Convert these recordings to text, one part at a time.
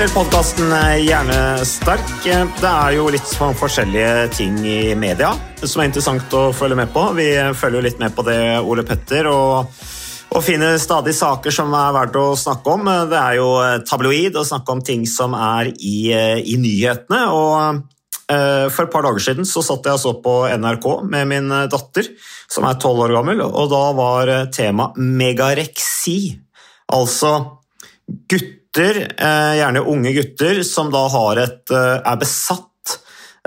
Til podkasten Hjernesterk. Det er jo litt sånn forskjellige ting i media som er interessant å følge med på. Vi følger jo litt med på det, Ole Petter, og, og finner stadig saker som er verdt å snakke om. Det er jo tabloid å snakke om ting som er i, i nyhetene. og eh, for et par dager siden så satt jeg og så på NRK med min datter, som er tolv år gammel, og da var tema megareksi. Altså gutter, eh, gjerne unge gutter, som da et, eh, er besatt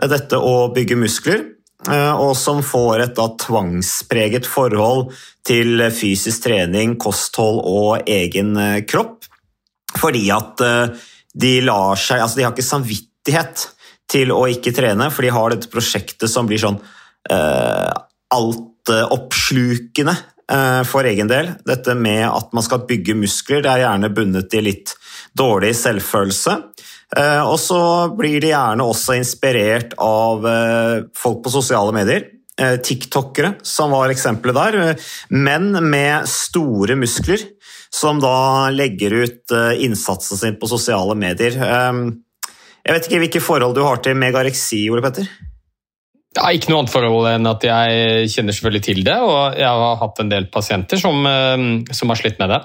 dette å bygge muskler, eh, og som får et da tvangspreget forhold til fysisk trening, kosthold og egen eh, kropp. Fordi at eh, de lar seg Altså, de har ikke samvittighet til å ikke trene, for de har dette prosjektet som blir sånn eh, altoppslukende eh, for egen del. Dette med at man skal bygge muskler, det er gjerne bundet i litt dårlig selvfølelse. Eh, og så blir de gjerne også inspirert av eh, folk på sosiale medier. Eh, TikTokere, som var eksempelet der. Eh, Menn med store muskler som da legger ut eh, innsatsen sin på sosiale medier. Eh, Jeg vet ikke hvilke forhold du har til megareksi, Ole Petter? Ja, ikke noe annet forhold enn at jeg kjenner selvfølgelig til det, og jeg har hatt en del pasienter som, eh, som har slitt med det.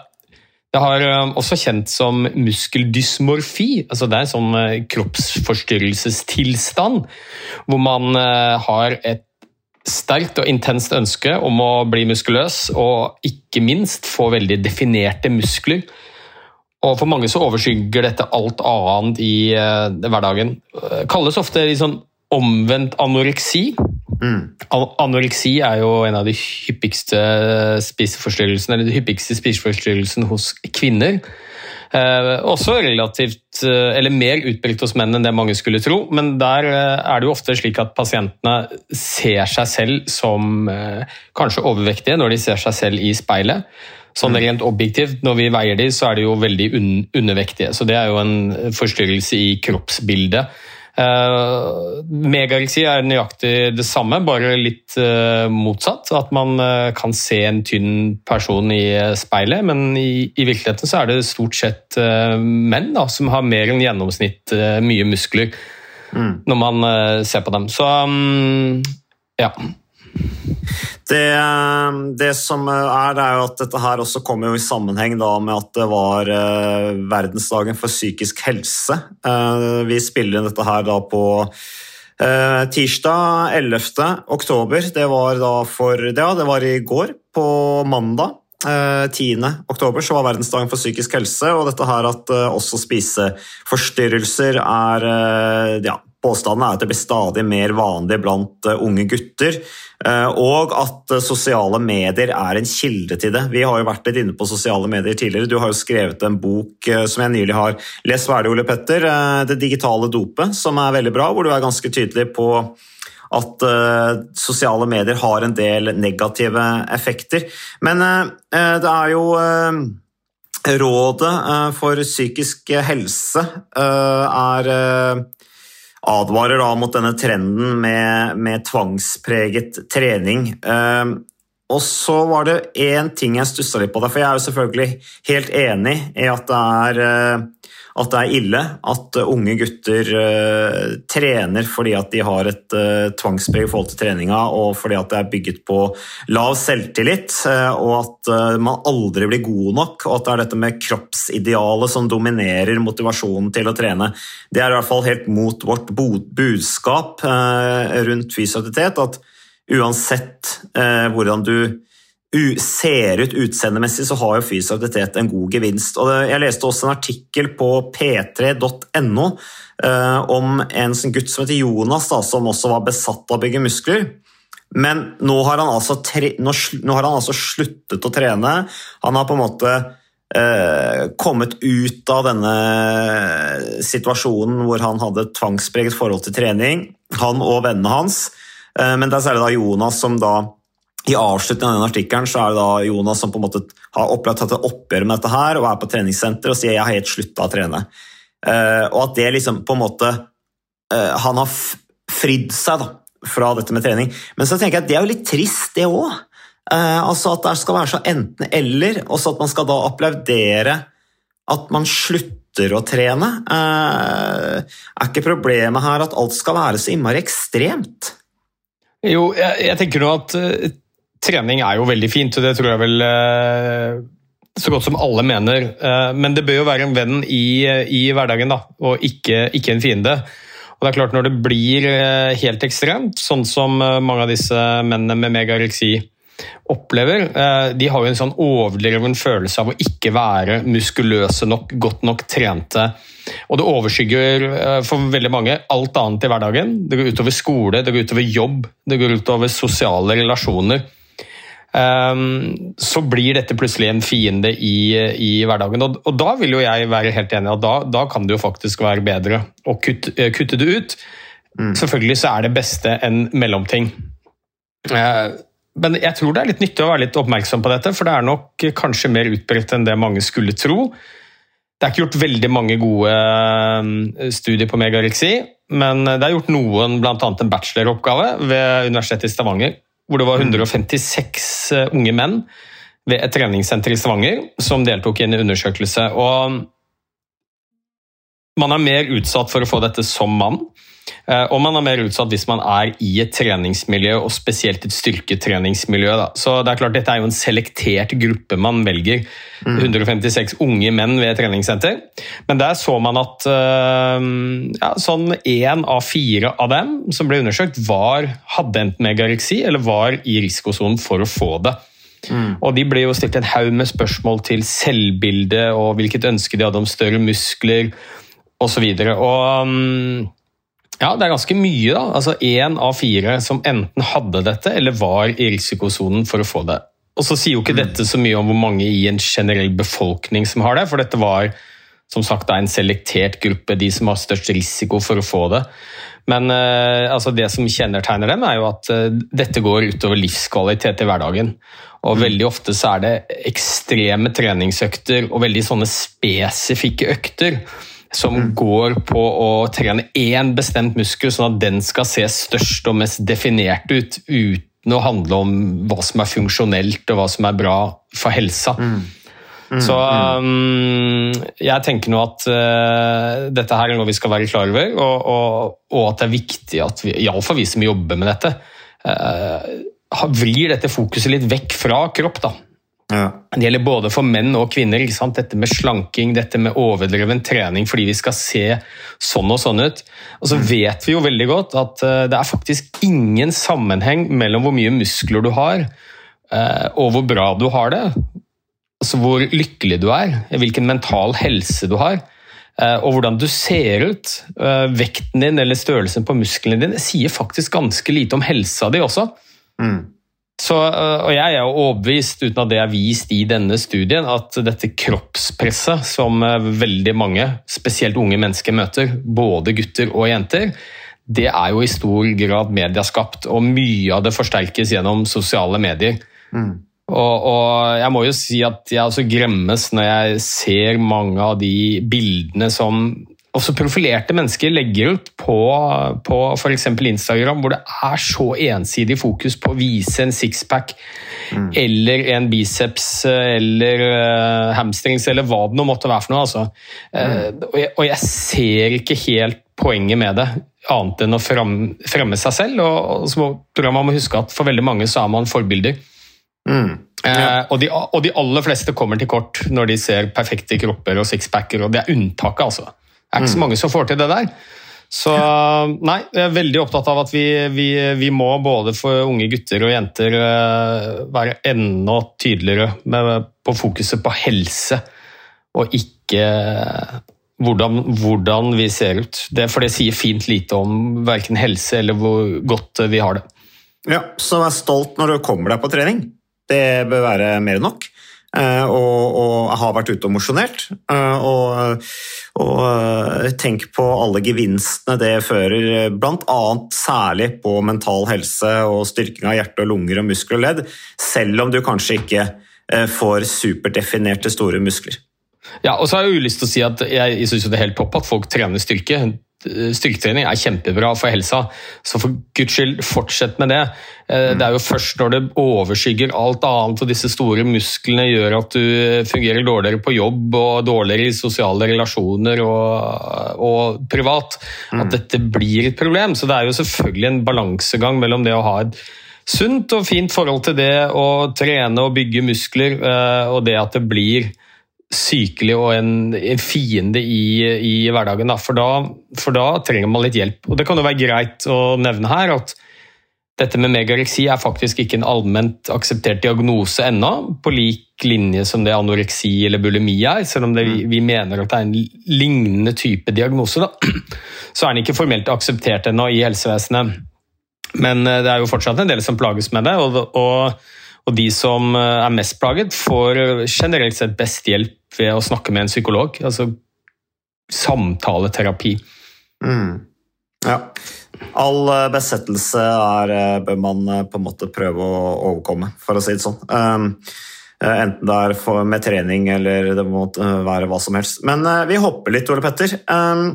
Jeg har eh, også kjent som muskeldysmorfi. altså Det er en sånn eh, kroppsforstyrrelsestilstand hvor man har et sterkt og intenst ønske om å bli muskuløs, og ikke minst få veldig definerte muskler. Og For mange så overskygger dette alt annet i hverdagen. Det kalles ofte sånn omvendt anoreksi. Mm. Anoreksi er jo en av de hyppigste spiseforstyrrelsene, eller de hyppigste spiseforstyrrelsene hos kvinner. Eh, også relativt, eh, eller mer utbredt hos menn enn det mange skulle tro, men der eh, er det jo ofte slik at pasientene ser seg selv som eh, kanskje overvektige når de ser seg selv i speilet. Sånn rent objektivt, når vi veier de, så er de jo veldig un undervektige. Så det er jo en forstyrrelse i kroppsbildet. Uh, megareksi er nøyaktig det samme, bare litt uh, motsatt. At man uh, kan se en tynn person i eh, speilet, men i, i virkeligheten så er det stort sett eh, menn da, som har mer enn gjennomsnitt eh, mye muskler når man eh, ser på dem. Så um, ja. Det, det som er, det er jo at dette her også kommer jo i sammenheng da med at det var eh, verdensdagen for psykisk helse. Eh, vi spiller dette her da på eh, tirsdag 11. oktober. Det var da for Ja, det var i går, på mandag. eh, 10. oktober så var verdensdagen for psykisk helse, og dette her at eh, også spiseforstyrrelser er eh, ja, Påstanden er at det blir stadig mer vanlig blant eh, unge gutter, eh, og at eh, sosiale medier er en kilde til det. Vi har jo vært litt inne på sosiale medier tidligere. Du har jo skrevet en bok som jeg nylig har lest ferdig, Ole Petter, 'Det digitale dopet', som er veldig bra, hvor du er ganske tydelig på at sosiale medier har en del negative effekter. Men det er jo Rådet for psykisk helse er advarer da mot denne trenden med, med tvangspreget trening. Eh, og så var det én ting jeg stussa litt på der, for jeg er jo selvfølgelig helt enig i at det er, eh, at det er ille at unge gutter uh, trener fordi at de har et uh, tvangspreg i forhold til treninga, og fordi at det er bygget på lav selvtillit, og at man aldri blir god nok, og at det er dette med kroppsidealet som dominerer motivasjonen til å trene. Det er i hvert fall helt mot vårt budskap rundt fysioaktivitet. at uansett hvordan du ser ut utseendemessig, så har jo fysisk aktivitet en god gevinst. Og jeg leste også en artikkel på p3.no eh, om en sånn gutt som heter Jonas, da, som også var besatt av å bygge muskler. Men nå har, altså nå, nå har, han altså sluttet å trene. Han har på en måte eh, kommet ut av denne situasjonen hvor han hadde tvangspreget forhold til trening, han og vennene hans. Eh, men det er særlig da Jonas som da i avslutningen av denne artikkelen så er det da Jonas som på en måte har opplevd tatt et oppgjør med dette her og er på treningssenteret og sier jeg har helt slutta å trene. Uh, og at det liksom på en måte uh, Han har fridd seg da, fra dette med trening. Men så tenker jeg at det er jo litt trist, det òg. Eh, altså at det skal være så enten-eller, og så at man skal da applaudere at man slutter å trene. er ikke problemet her at alt skal være så innmari ekstremt? Jo, jeg, jeg tenker nå at trening er jo veldig fint, og det tror jeg vel eh, så godt som alle mener. Eh, men det bør jo være en venn i, i hverdagen, da, og ikke, ikke, en fiende. Og det er klart Når det blir eh, helt ekstremt, sånn som mange av disse mennene med megareksi opplever, de har jo en sånn overdreven følelse av å ikke være muskuløse nok, godt nok trente. Og det overskygger for veldig mange alt annet i hverdagen. Det går utover skole, det går utover jobb, det går utover sosiale relasjoner. Ehm, så blir dette plutselig en fiende i, i hverdagen. Og, og, da vil jo jeg være helt enig at da, da kan det jo faktisk være bedre å kutte, eh, kutte det ut. Mm. Selvfølgelig så er det beste en mellomting. Men jeg tror det er litt nyttig å være litt oppmerksom på dette, for det er nok kanskje mer utbredt enn det mange skulle tro. Det er ikke gjort veldig mange gode eh, studier på megareksi, men det er gjort noen, bl.a. en bacheloroppgave ved Universitetet i Stavanger, hvor det var 156 eh, unge menn ved et treningssenter i Stavanger som deltok i en undersøkelse. Og man er mer utsatt for å få dette som mann. Eh, og man er mer utsatt hvis man er i et treningsmiljø, og spesielt et styrketreningsmiljø. Da. Så det er klart Dette er jo en selektert gruppe man velger. 156 mm. unge menn ved et treningssenter. Men der så man at uh, ja, sånn én av fire av dem som ble undersøkt, var, hadde enten megareksi eller var i risikosonen for å få det. Mm. Og De ble jo stilt en haug med spørsmål til selvbilde og hvilket ønske de hadde om større muskler osv. Og, um, ja, det er ganske mye. da. Altså Én av fire som enten hadde dette eller var i risikosonen for å få det. Og så sier jo ikke mm. dette så mye om hvor mange i en generell befolkning som har det, for dette var som sagt en selektert gruppe, de som har størst risiko for å få det. Men uh, altså det som kjennetegner dem, er jo at uh, dette går utover livskvalitet i hverdagen. Og mm. veldig ofte så er det ekstreme treningsøkter og veldig sånne spesifikke økter som mm. går på å trene én bestemt muskel, sånn at den skal se størst og mest definert ut, uten å handle om hva som er funksjonelt og hva som er bra for helsa. Mm. Mm, så um, jeg tenker nå at uh, dette her er noe vi skal være klar over, og, og, og at det er viktig at vi, iallfall vi som jobber med dette, uh, vrir dette fokuset litt vekk fra kropp. da. Ja. Det gjelder både for menn og kvinner. Dette med slanking, dette med overdreven trening fordi vi skal se sånn og sånn ut. Og så mm. vet vi jo veldig godt at eh, det er faktisk ingen sammenheng mellom hvor mye muskler du har eh, og hvor bra du har det. Altså hvor lykkelig du er, hvilken mental helse du har. Eh, og hvordan du ser ut. Vekten din eller størrelsen på musklene dine sier faktisk ganske lite om helsa di også. Mm. Så, øh, og jeg er jo overbevist, uten at det er vist i denne studien, at dette kroppspresset som øh, veldig mange, spesielt unge mennesker, møter, både gutter og jenter, det er jo i stor grad medieskapt, og mye av det forsterkes gjennom sosiale medier. Mm. Og, og, jeg må jo si at jeg også gremmes når jeg ser mange av de bildene som også profilerte mennesker legger ut på, på f.eks. Instagram, hvor det er så ensidig fokus på å vise en sixpack mm. eller en biceps eller uh, hamstrings, eller hva det nå måtte være for noe. Altså. Mm. Uh, og, jeg, og, jeg, ser ikke helt poenget med det, annet enn å fremme, fremme seg selv. Og, og, så tror jeg man må huske at for veldig mange så er man forbilder. Mm. Ja. Eh, og, de, og, de, aller fleste kommer til kort når de ser perfekte kropper og sixpacker, og det er unntaket, altså. Det er ikke så mm. mange som får til det der. Så nei, jeg er veldig opptatt av at vi, vi, vi må både for unge gutter og jenter eh, være enda tydeligere med, på fokuset på helse, og ikke hvordan, hvordan vi ser ut. Det, for det sier fint lite om verken helse eller hvor godt vi har det. Ja, Så vær stolt når du kommer deg på trening. Det bør være mer enn nok. Eh, og, og har vært ute og mosjonert. Eh, og, og, eh, tenk på alle gevinstene det fører, bl.a. særlig på mental helse og styrking av hjerte og lunger og muskler og ledd, selv om du kanskje ikke får superdefinerte store muskler. Ja, og så har Jeg jo lyst til å si at jeg syns det er helt topp at folk trener styrke. Eh, styrketrening er kjempebra for helsa, så for guds skyld, fortsett med det. Eh, det er jo først når det overskygger alt annet og disse store musklene gjør at du fungerer dårligere på jobb og dårligere i sosiale relasjoner og, og privat, at mm. dette blir et problem. Så det er jo selvfølgelig en balansegang mellom det å ha et sunt og fint forhold til det å trene og bygge muskler, eh, og det at det blir sykelig og en, en fiende i, i hverdagen. Da. For, da, for, da, trenger man litt hjelp. Og Det kan jo være greit å nevne her at dette med megareksi er faktisk ikke en allment akseptert diagnose ennå, på lik linje som det anoreksi eller bulimi er, selv om det, vi, vi, mener at det er en lignende type diagnose. Da. Så er den ikke formelt akseptert ennå i helsevesenet. Men eh, det er jo fortsatt en del som plages med det. og, og og de som eh, er mest plaget, får generelt sett best hjelp ved å snakke med en psykolog. Altså samtaleterapi. Mm. Ja. All eh, besettelse er, eh, bør man på en måte prøve å overkomme, for å si det sånn. Um, enten det er med trening eller det må være hva som helst. Men vi hopper litt, Ole Petter. Um,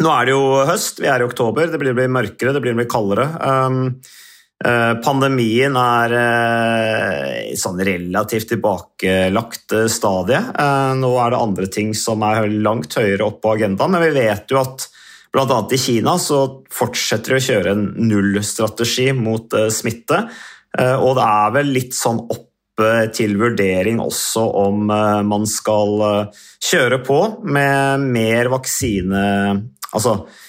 nå er det jo høst, vi er i oktober, det blir, mørkere, det blir kaldere. Eh, pandemien er i eh, sånn relativt tilbakelagt eh, stadie. Nå er det andre ting som er langt høyere opp på agendaen, men vi vet jo at bl.a. i Kina så fortsetter de å kjøre en nullstrategi mot smitte. Og det er vel litt sånn opp til vurdering også om man skal kjøre på med mer vaksine Altså Eh,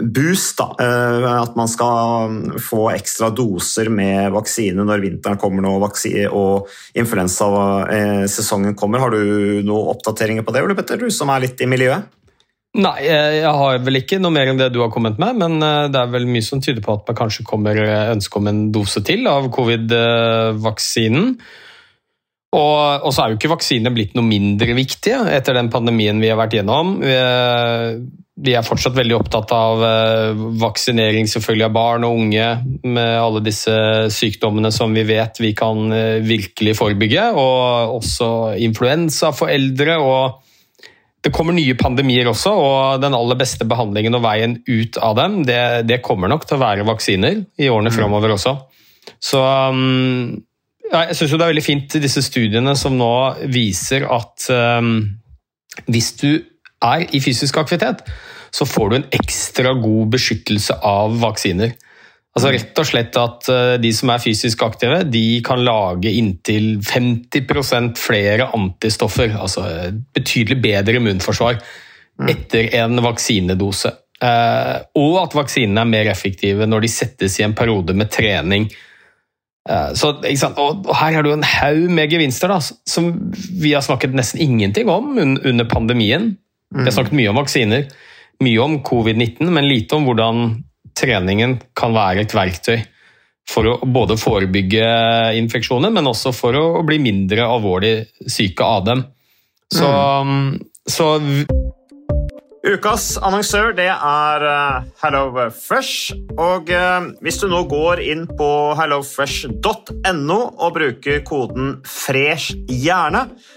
boost. Da. Eh, at man skal få ekstra doser med vaksine når vinteren kommer nå og influensasesongen kommer. Har du noen oppdateringer på det, Petter, du som er litt i miljøet? Nei, jeg har vel ikke noe mer enn det du har kommet med, men eh, det er vel mye som tyder på at man kanskje kommer ønske om en dose til av covid-vaksinen. Og, og, så er jo ikke vaksinene blitt noe mindre viktige etter den pandemien vi har vært gjennom. Vi er fortsatt veldig opptatt av eh, vaksinering selvfølgelig av barn og unge med alle disse sykdommene som vi vet vi kan eh, virkelig forebygge, og også influensa for eldre. og det kommer nye pandemier også, og den aller beste behandlingen og veien ut av dem, det, det kommer nok til å være vaksiner i årene mm. framover også. Så ja, jeg syns det er veldig fint disse studiene som nå viser at um, hvis du er i fysisk aktivitet, så får du en ekstra god beskyttelse av vaksiner. Altså rett og slett at uh, De som er fysisk aktive, de kan lage inntil 50% flere antistoffer. Altså betydelig bedre immunforsvar mm. etter en vaksinedose. Uh, og at vaksinene er mer effektive når de settes i en periode med trening Eh, så, og her er det jo en haug med gevinster da, som vi har snakket nesten ingenting om under pandemien. Vi har snakket mye om vaksiner, mye om covid-19, men lite om hvordan treningen kan være et verktøy for å både forebygge infeksjoner, men også for å bli mindre alvorlig syke av dem. Så, mm. så Ukas annonsør det er uh, HelloFresh. Og uh, hvis du nå går inn på hellofresh.no og bruker koden 'fresh hjerne',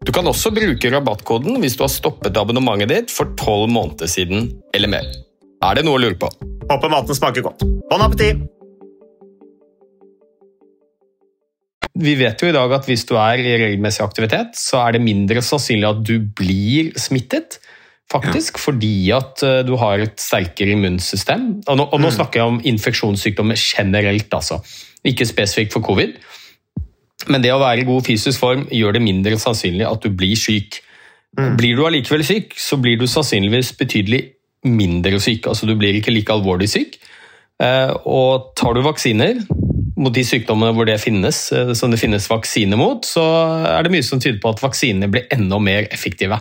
Du kan også bruke rabattkoden hvis du har stoppet abonnementet ditt for tolv måneder siden eller mer. Er det noe å lure på? Håper maten smaker godt. Bon appétit! Vi vet jo i dag at hvis du er i regelmessig aktivitet, så er det mindre sannsynlig at du blir smittet. Faktisk, ja. fordi at eh, du har et sterkere immunsystem. Og nå, og nå mm. snakker jeg om infeksjonssykdommer generelt, altså. Ikke spesifikt for covid. Men det å være i god fysisk form gjør det mindre sannsynlig at du blir syk. Mm. Blir du allikevel syk, så blir du sannsynligvis betydelig mindre syk. Altså du blir ikke like alvorlig syk. Eh, og tar du vaksiner mot de sykdommene hvor det finnes, eh, som det finnes vaksine mot, så er det mye som tyder på at vaksinene blir enda mer effektive.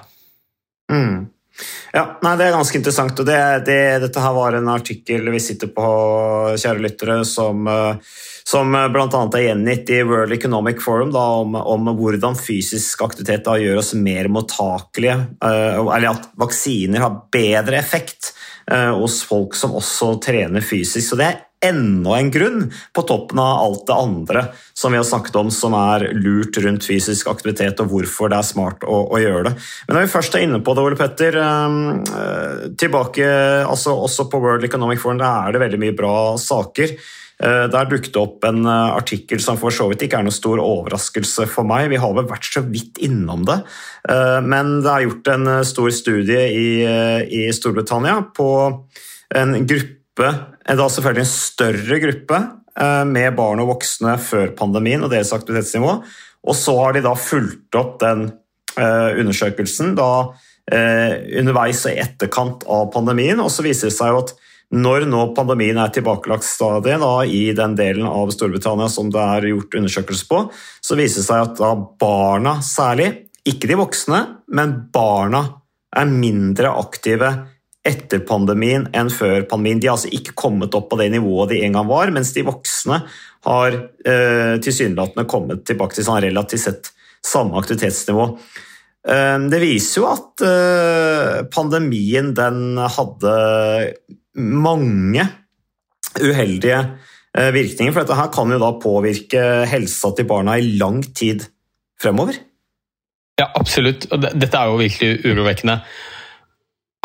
Mm. Ja, nei, Det er ganske interessant. og det, det, Dette her var en artikkel vi sitter på, kjære lyttere, som uh, som eh, bl.a. er gjengitt i World Economic Forum da, om, om, hvordan fysisk aktivitet da, gjør oss mer mottakelige, uh, eller at vaksiner har bedre effekt hos folk som også trener fysisk. Så det er enda en grunn, på toppen av alt det andre som vi har snakket om som er lurt rundt fysisk aktivitet, og hvorfor det er smart å, å gjøre det. Men når vi først er inne på det, Ole Petter, um, tilbake altså også på World Economic Forum, der er det veldig mye bra saker. Eh, der dukket det opp en eh, artikkel som for så vidt ikke er noe stor overraskelse for meg. Vi har vel vært så vidt innom det. Eh, men det er gjort en stor studie i Storbritannia på en gruppe, da selvfølgelig en større gruppe, med barn og voksne før pandemien og deres aktivitetsnivå. Og så har de da fulgt opp den undersøkelsen da, underveis og i etterkant av pandemien, og så viser det seg jo at når nå pandemien er tilbakelagt stadiet i den delen av Storbritannia som det er gjort undersøkelser på, så viser det seg at da barna særlig, ikke de voksne, men barna er mindre aktive etter pandemien enn før pandemien. De har altså ikke kommet opp på det nivået de en gang var, mens de voksne har eh, tilsynelatende kommet tilbake til sånn relativt sett samme aktivitetsnivå. Eh, det viser jo at eh, pandemien den hadde mange uheldige eh, virkninger, for dette her kan jo da påvirke helsa til barna i lang tid fremover. Ja, absolutt. Dette er jo virkelig urovekkende.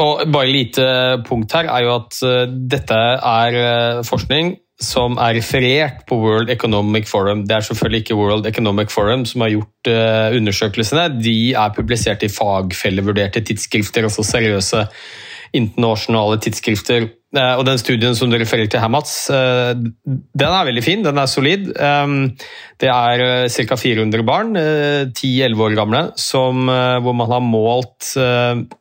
Og bare lite punkt her er jo at uh, dette er uh, forskning som er referert på World Economic Forum. Det er selvfølgelig ikke World Economic Forum som har gjort uh, undersøkelsene. De er publisert i fagfellevurderte tidsskrifter, altså seriøse internasjonale tidsskrifter. Og den studien som du refererer til her, Mats, den er veldig fin, den er solid. Det er ca. 400 barn, 10-11 år gamle, som, hvor man har målt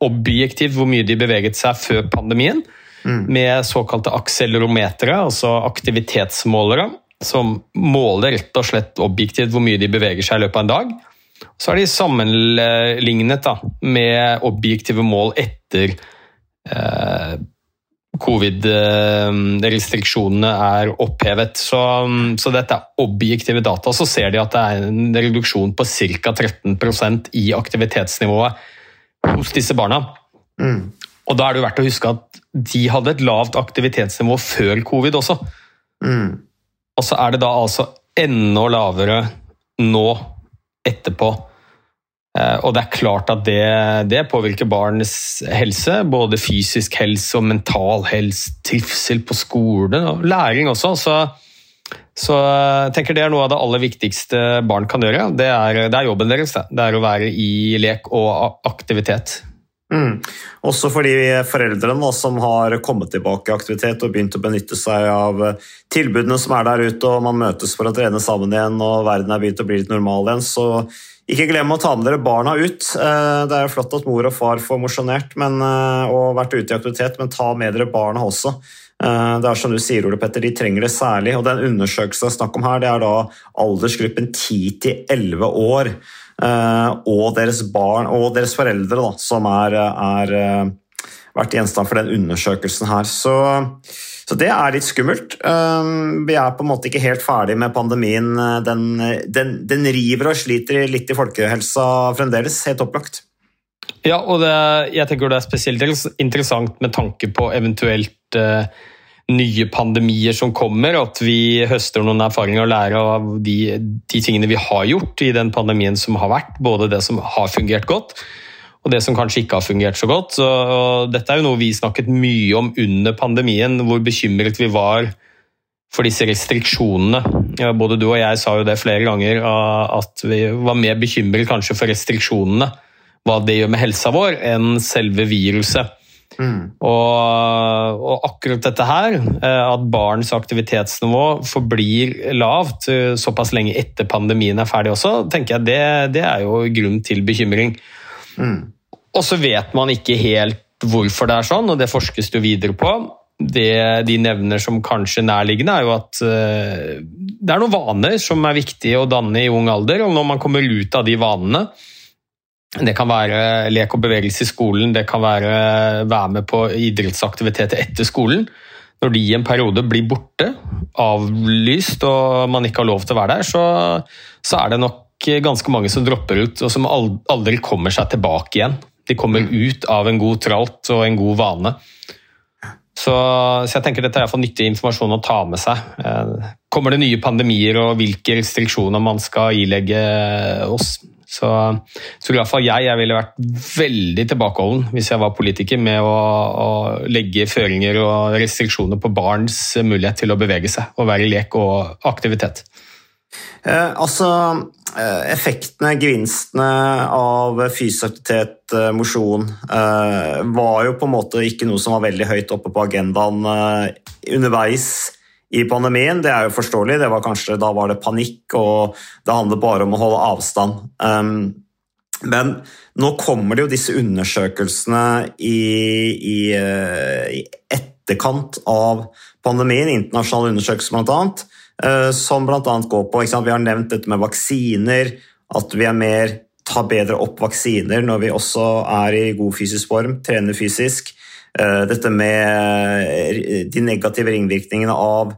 objektivt hvor mye de beveget seg før pandemien, mm. med såkalte akselerometere, altså aktivitetsmålere, som måler rett og slett objektivt hvor mye de beveger seg i løpet av en dag. Så er de sammenlignet da, med objektive mål etter Eh, covid-restriksjonene er opphevet. Så, så, dette er objektive data. Så ser de at det er en reduksjon på ca. 13% i aktivitetsnivået hos disse barna. Mm. Og da er det verdt å huske at de hadde et lavt aktivitetsnivå før covid også. Mm. Og så er det da altså enda lavere nå etterpå. Eh, og det er klart at det, det, påvirker barns helse, både fysisk helse og mental helse, trivsel på skole og læring også. Så, så jeg tenker det er noe av det aller viktigste barn kan gjøre. Det er, det er jobben deres. Det. det er å være i lek og aktivitet. Mm. Også for de foreldrene som har kommet tilbake i aktivitet og begynt å benytte seg av tilbudene som er der ute, og man møtes for å trene sammen igjen og verden er begynt å bli litt normal igjen, så ikke glem å ta med dere barna ut. Eh, det er jo flott at mor og far får mosjonert eh, og vært ute i aktivitet, men ta med dere barna også. Eh, det er som du sier, Ole Petter, De trenger det særlig. og Den undersøkelsen det er snakk om her, det er da aldersgruppen 10-11 år. Og deres barn og deres foreldre da, som er, er vært gjenstand for den undersøkelsen her. Så så det er litt skummelt. Um, vi er på en måte ikke helt ferdig med pandemien. Den, den, den river og sliter litt i folkehelsa fremdeles, helt opplagt. Ja, og det, jeg tenker det er spesielt interessant med tanke på eventuelt nye pandemier som kommer, at vi høster noen erfaringer og lærer av de, de tingene vi har gjort i den pandemien som har vært. Både det som har fungert godt, og det som kanskje ikke har fungert så godt. Så, dette er jo noe vi snakket mye om under pandemien, hvor bekymret vi var for disse restriksjonene. Både du og jeg sa jo det flere ganger, at vi var mer bekymret kanskje for restriksjonene, hva det gjør med helsa vår, enn selve viruset. Mm. Og, og, akkurat dette her, eh, at barns aktivitetsnivå forblir lavt eh, såpass lenge etter pandemien er ferdig også, tenker jeg det, det er jo grunn til bekymring. Mm. Og så vet man ikke helt hvorfor det er sånn, og det forskes det videre på. Det de nevner som kanskje nærliggende, er jo at uh, det er noen vaner som er viktige å danne i ung alder. Og når man kommer ut av de vanene Det kan være lek og bevegelse i skolen, det kan være være med på idrettsaktiviteter etter skolen. Når de i en periode blir borte, avlyst og man ikke har lov til å være der, så, så er det nok ganske mange som dropper ut, og som aldri kommer seg tilbake igjen. De kommer mm. ut av en god tralt og en god vane. Så, så jeg tenker dette er nyttig informasjon å ta med seg. Eh, kommer det nye pandemier og hvilke restriksjoner man skal ilegge oss? Så, så i hvert fall jeg, jeg ville vært veldig tilbakeholden hvis jeg var politiker med å, å legge føringer og restriksjoner på barns mulighet til å bevege seg og være i lek og aktivitet. Eh, altså, eh, Effektene, gevinstene av fysisk aktivitet, eh, mosjon, eh, var jo på en måte ikke noe som var veldig høyt oppe på agendaen eh, underveis i pandemien. Det er jo forståelig. Det var kanskje, da var det panikk, og det handlet bare om å holde avstand. Um, men nå kommer det jo disse undersøkelsene i, i, eh, i etterkant av pandemien, internasjonale undersøkelser bl.a uh, som bl.a. går på Vi har nevnt dette med vaksiner, at vi er mer tar bedre opp vaksiner når vi også er i god fysisk form, trener fysisk. dette med de negative ringvirkningene av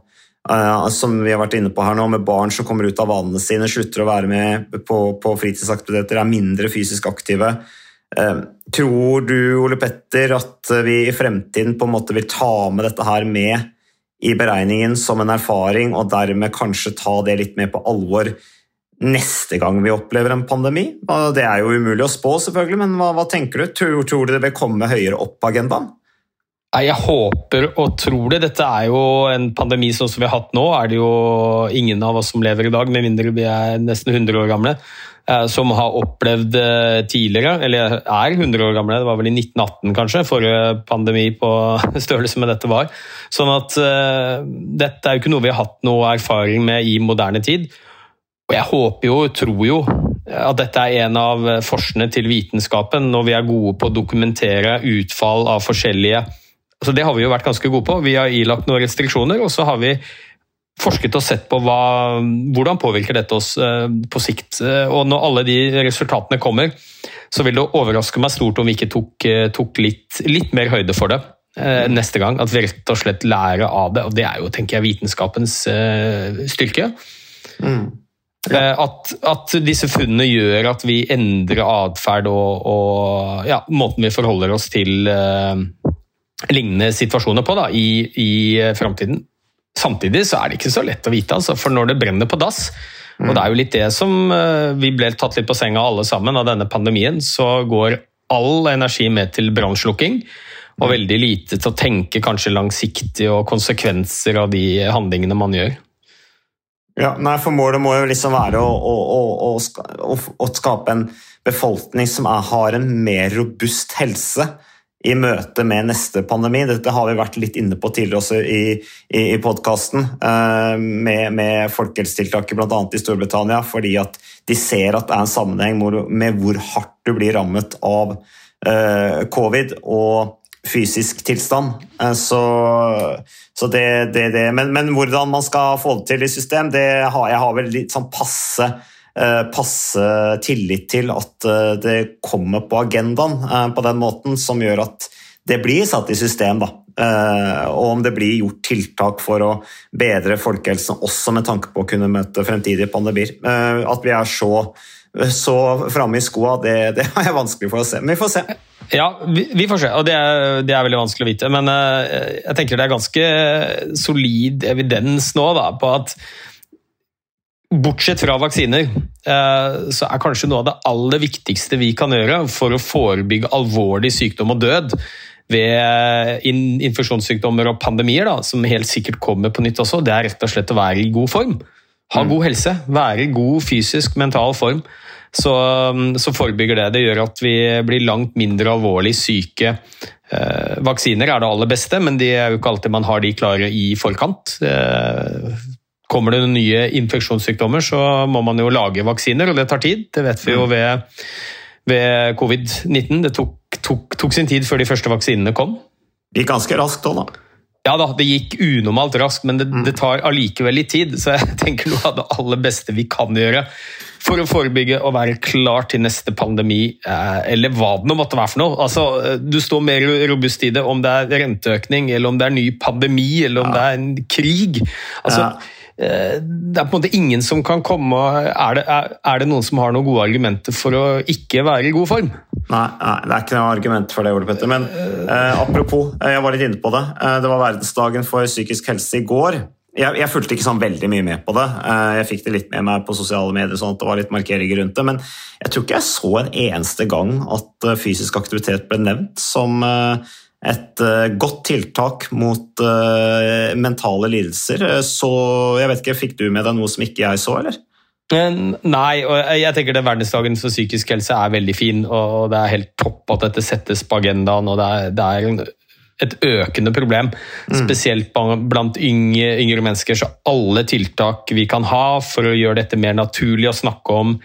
som vi har vært inne på her nå, med barn som kommer ut av vanene sine, slutter å være med på, på fritidsaktiviteter, er mindre fysisk aktive. Tror du, Ole Petter, at vi i fremtiden på en måte vil ta med dette her med i beregningen som en erfaring, og dermed kanskje ta det litt mer på alvor neste gang vi opplever en pandemi? Det er jo umulig å spå, selvfølgelig, men hva, hva tenker du? Tror, tror, du det vil komme høyere opp på agendaen? Jeg håper og tror det. Dette er jo en pandemi sånn som vi har hatt nå. er det jo ingen av oss som lever i dag, med mindre vi er nesten 100 år gamle, eh, som har opplevd tidligere, eller er 100 år gamle. Det var vel i 1918 kanskje, forrige pandemi på størrelse med dette var. Sånn at uh, dette er jo ikke noe vi har hatt noe erfaring med i moderne tid. Og jeg håper jo, tror jo, at dette er en av forsene til vitenskapen, når vi er gode på å dokumentere utfall av forskjellige altså Det har vi jo vært ganske gode på. Vi har ilagt noen restriksjoner, og så har vi forsket og sett på hva, hvordan påvirker dette oss uh, på sikt. Uh, og når alle de resultatene kommer, så vil det overraske meg stort om vi ikke tok, uh, tok litt, litt, mer høyde for det neste gang. At vi rett og slett lærer av det. Og det er jo, tenker jeg, vitenskapens styrke. Mm. Ja. At, at, disse funnene gjør at vi endrer atferd og, og ja, måten vi forholder oss til lignende situasjoner på da, i, i framtiden. Samtidig så er det ikke så lett å vite, altså, for når det brenner på dass og Det er jo litt det som uh, vi ble tatt litt på senga alle sammen av denne pandemien. Så går all energi med til brannslukking og veldig lite til å tenke kanskje langsiktig og konsekvenser av de handlingene man gjør. Ja, nei, for Målet må jo liksom være å, å, å, å skape en befolkning som er, har en mer robust helse i møte med neste pandemi. Dette har vi vært litt inne på tidligere også i, i, i podkasten, uh, med, med folkehelsetiltaket bl.a. i Storbritannia, fordi at de ser at det er en sammenheng med hvor hardt du blir rammet av uh, covid. og fysisk tilstand. Eh, så, så det, det, det. Men, men, hvordan man skal få det til i system, det har jeg har vel litt sånn passe, eh, passe tillit til at eh, det kommer på agendaen på den måten, som gjør at det blir satt i system. da. Og om det blir gjort tiltak for å bedre folkehelsen, også med tanke på å kunne møte fremtidige pandemier. At vi er så så framme i skoa, det, det jeg vanskelig for å se. Men vi får se. Ja, vi, får se, og det er, det er, veldig vanskelig å vite. Men jeg tenker det er ganske solid evidens nå da, på at Bortsett fra vaksiner, uh, så er kanskje noe av det aller viktigste vi kan gjøre for å forebygge alvorlig sykdom og død ved infeksjonssykdommer og pandemier, da, som helt sikkert kommer på nytt også, det er rett og slett å være i god form. Ha mm. god helse, være i god fysisk, mental form. Så, um, så, forebygger det. Det gjør at vi blir langt mindre alvorlig syke. Eh, vaksiner er det aller beste, men det er jo ikke alltid man har de klare i forkant. Eh, kommer det nye infeksjonssykdommer, så må man jo lage vaksiner, og det tar tid. Det vet vi jo mm. ved, ved covid-19. Det tok, tok, tok, sin tid før de første vaksinene kom. Det gikk ganske raskt òg, da. Ja da, det gikk unormalt raskt, men det, det, tar allikevel litt tid. Så jeg tenker noe av det aller beste vi kan gjøre for å forebygge og være klar til neste pandemi, eh, eller hva det nå måtte være for noe. Altså, eh, du står mer robust i det om det er renteøkning, eller om det er ny pandemi, eller om ja. det er en krig. Altså, ja. Eh, det er på en måte ingen som kan komme er det, er, er det, noen som har noen gode argumenter for å ikke være i god form? Nei, nei det er ikke noe argument for det, Ole Petter. Men eh, apropos, eh, jeg var litt inne på det. Eh, det var verdensdagen for psykisk helse i går. Jeg, jeg, fulgte ikke sånn veldig mye med på det. Jeg fikk det litt med meg på sosiale medier, sånn at det var litt markeringer rundt det. Men jeg tror ikke jeg så en eneste gang at fysisk aktivitet ble nevnt som et uh, godt tiltak mot uh, mentale lidelser. Eh, så jeg vet ikke, Fikk du med deg noe som ikke jeg så, eller? Nei, og jeg tenker det verdensdagen for psykisk helse er veldig fin. og Det er helt topp at dette settes på agendaen. og det er, det er et økende problem, mm. spesielt blant yngre, yngre, mennesker. Så alle tiltak vi kan ha for å gjøre dette mer naturlig å snakke om,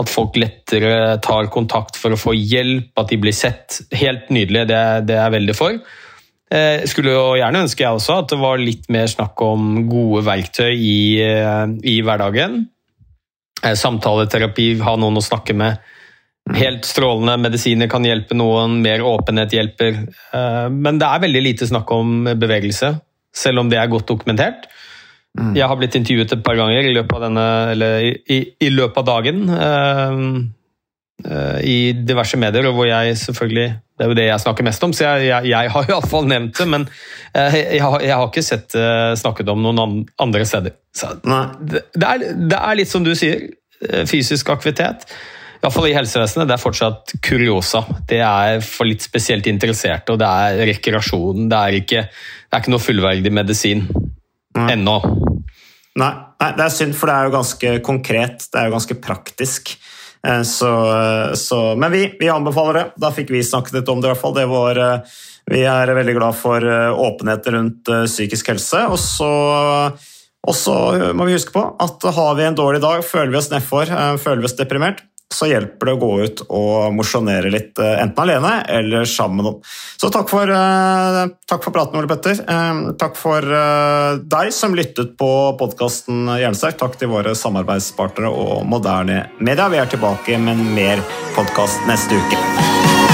at folk lettere tar kontakt for å få hjelp, at de blir sett, helt nydelig. Det, det er jeg veldig for. Eh, skulle jo gjerne ønske jeg også at det var litt mer snakk om gode verktøy i, eh, i hverdagen. Eh, samtaleterapi, ha noen å snakke med Helt strålende. Medisiner kan hjelpe noen, mer åpenhet hjelper. Eh, men det er veldig lite snakk om bevegelse, selv om det er godt dokumentert. Mm. Jeg har blitt intervjuet et par ganger i løpet av, denne, eller i, i løpet av dagen. Uh, uh, I diverse medier, og hvor jeg selvfølgelig Det er jo det jeg snakker mest om, så jeg, jeg, jeg har iallfall nevnt det. Men uh, jeg, har, jeg, har, ikke sett snakket om noen andre steder. Det, det, er, det, er, litt som du sier, fysisk aktivitet. Iallfall i helsevesenet. Det er fortsatt kuriosa. Det er for litt spesielt interesserte, og det er rekreasjon. Det er ikke, det er ikke noe fullverdig medisin ennå. Nei, nei, det er synd, for det er jo ganske konkret. Det er jo ganske praktisk. Eh, så, så, men vi, vi, anbefaler det. Da fikk vi snakket litt om det, i hvert fall. Det var, eh, vi er veldig glad for eh, åpenhet rundt psykisk helse. Og så, og så må vi huske på at har vi en dårlig dag, føler vi oss nedfor, føler vi oss deprimert, så hjelper det å gå ut og mosjonere litt, eh, enten alene eller sammen med noen. Så takk for, uh, takk for praten, Ole Petter. Uh, takk for deg som lyttet på podkasten Jernsterk. Takk til våre samarbeidspartnere og moderne media. Vi er tilbake med mer podkast neste uke.